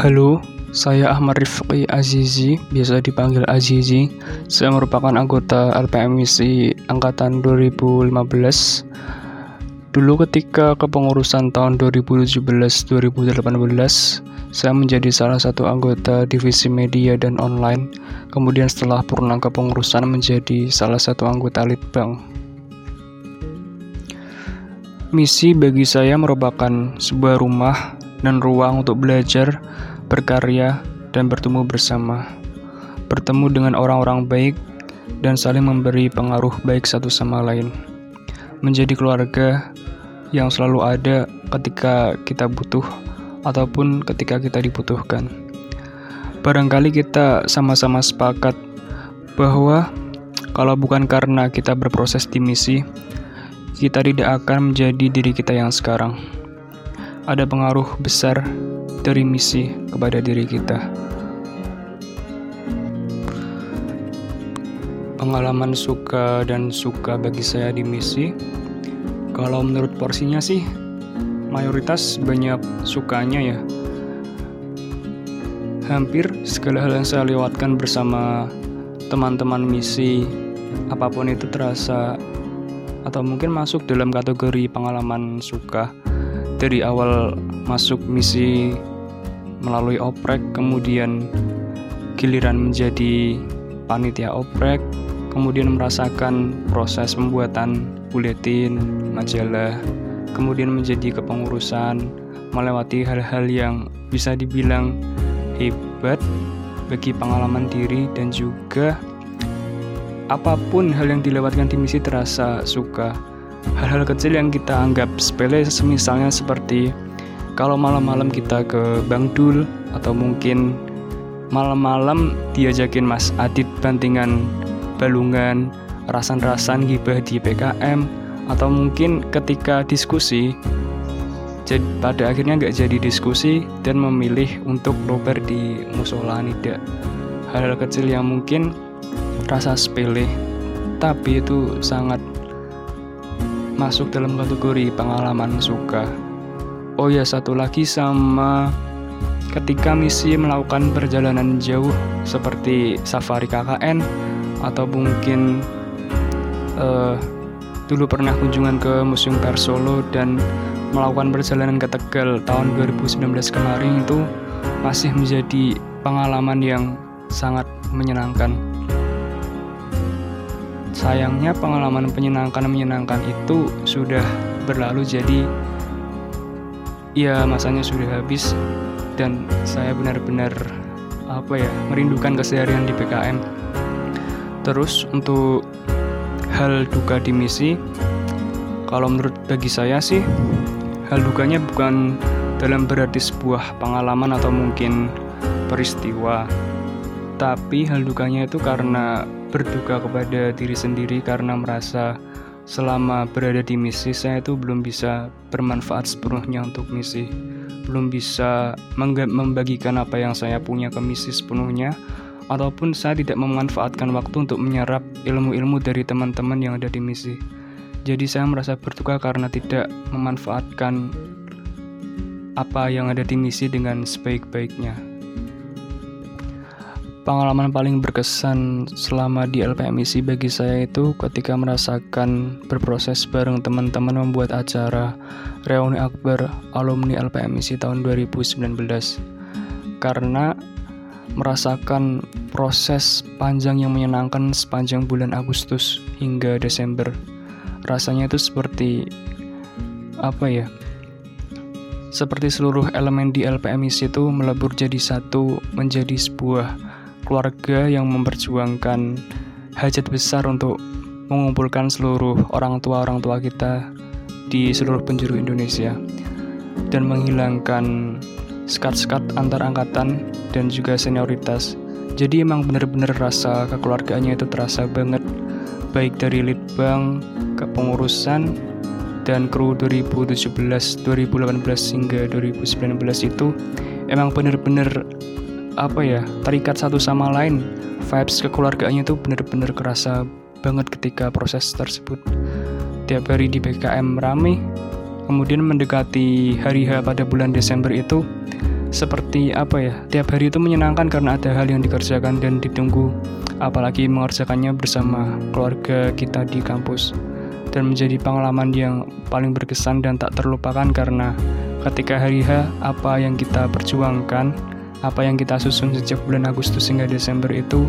Halo, saya Ahmad Rifqi Azizi, biasa dipanggil Azizi. Saya merupakan anggota LPMIC Angkatan 2015. Dulu ketika kepengurusan tahun 2017-2018, saya menjadi salah satu anggota divisi media dan online. Kemudian setelah purna kepengurusan menjadi salah satu anggota Litbang. Misi bagi saya merupakan sebuah rumah dan ruang untuk belajar, berkarya, dan bertemu bersama. Bertemu dengan orang-orang baik dan saling memberi pengaruh baik satu sama lain. Menjadi keluarga yang selalu ada ketika kita butuh ataupun ketika kita dibutuhkan. Barangkali kita sama-sama sepakat bahwa kalau bukan karena kita berproses di misi, kita tidak akan menjadi diri kita yang sekarang ada pengaruh besar dari misi kepada diri kita. Pengalaman suka dan suka bagi saya di misi, kalau menurut porsinya sih, mayoritas banyak sukanya ya. Hampir segala hal yang saya lewatkan bersama teman-teman misi, apa pun itu terasa atau mungkin masuk dalam kategori pengalaman suka. Dari awal masuk misi melalui oprek kemudian giliran menjadi panitia oprek kemudian merasakan proses pembuatan buletin majalah kemudian menjadi kepengurusan melewati hal-hal yang bisa dibilang hebat bagi pengalaman diri dan juga apa pun hal yang dilewatkan di misi terasa suka. Hal-hal kecil yang kita anggap sepele misalnya seperti kalau malam-malam kita ke Bang Dul atau mungkin malam-malam diajakin Mas Adit bantingan balungan rasan-rasan gibah di PKM atau mungkin ketika diskusi jadi pada akhirnya nggak jadi diskusi dan memilih untuk nobar di musola nida. Hal-hal kecil yang mungkin rasa sepele tapi itu sangat masuk dalam kategori pengalaman suka. Oh ya, satu lagi sama ketika misi melakukan perjalanan jauh seperti safari KKN atau mungkin uh, dulu pernah kunjungan ke Museum Pers Solo dan melakukan perjalanan ke Tegal tahun 2019 kemarin itu masih menjadi pengalaman yang sangat menyenangkan. Sayangnya pengalaman menyenangkan-menyenangkan itu sudah berlalu jadi ya masanya sudah habis dan saya benar-benar apa ya merindukan keseharian di PKM. Terus untuk hal duka di misi kalau menurut bagi saya sih hal dukanya bukan dalam berarti sebuah pengalaman atau mungkin peristiwa tapi hal dukanya itu karena berduka kepada diri sendiri karena merasa selama berada di misi saya itu belum bisa bermanfaat sepenuhnya untuk misi. Belum bisa membagikan apa yang saya punya ke misi sepenuhnya ataupun saya tidak memanfaatkan waktu untuk menyerap ilmu-ilmu dari teman-teman yang ada di misi. Jadi saya merasa berduka karena tidak memanfaatkan apa yang ada di misi dengan sebaik-baiknya Pengalaman paling berkesan selama di LPMIC bagi saya itu ketika merasakan berproses bareng teman-teman membuat acara reuni akbar alumni LPMIC tahun 2019 karena merasakan proses panjang yang menyenangkan sepanjang bulan Agustus hingga Desember. Rasanya itu seperti apa ya seperti seluruh elemen di LPMIC itu melebur jadi satu menjadi sebuah keluarga yang memperjuangkan hajat besar untuk mengumpulkan seluruh orang tua-orang tua kita di seluruh penjuru Indonesia dan menghilangkan sekat-sekat antar angkatan dan juga senioritas. Jadi emang bener-bener rasa kekeluargaannya itu terasa banget baik dari litbang, kepengurusan, dan kru 2017, 2018 hingga 2019 itu emang bener-bener apa ya terikat satu sama lain. Vibes kekeluargaannya itu bener-bener kerasa banget ketika proses tersebut. Tiap hari di BKM rame, kemudian mendekati hari H pada bulan Desember itu seperti apa ya tiap hari itu menyenangkan karena ada hal yang dikerjakan dan ditunggu apalagi mengerjakannya bersama keluarga kita di kampus. Dan menjadi pengalaman yang paling berkesan dan tak terlupakan karena ketika hari H apa yang kita perjuangkan apa yang kita susun sejak bulan Agustus hingga Desember itu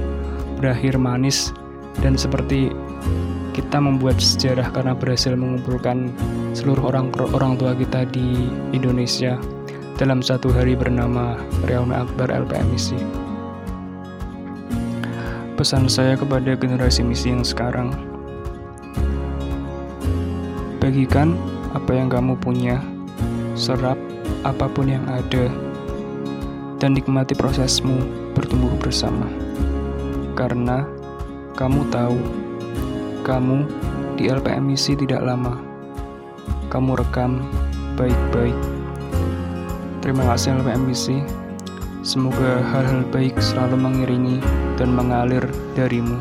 berakhir manis dan seperti kita membuat sejarah karena berhasil mengumpulkan seluruh orang orang tua kita di Indonesia dalam satu hari bernama Reuni Akbar LPM Misi. Pesan saya kepada generasi misi yang sekarang, bagikan apa yang kamu punya, serap apa pun yang ada, dan nikmati prosesmu bertumbuh bersama. Karena kamu tahu, kamu di LPM Misi tidak lama. Kamu rekam baik-baik Terima kasih LPMBC. Semoga hal-hal baik selalu mengiringi dan mengalir darimu.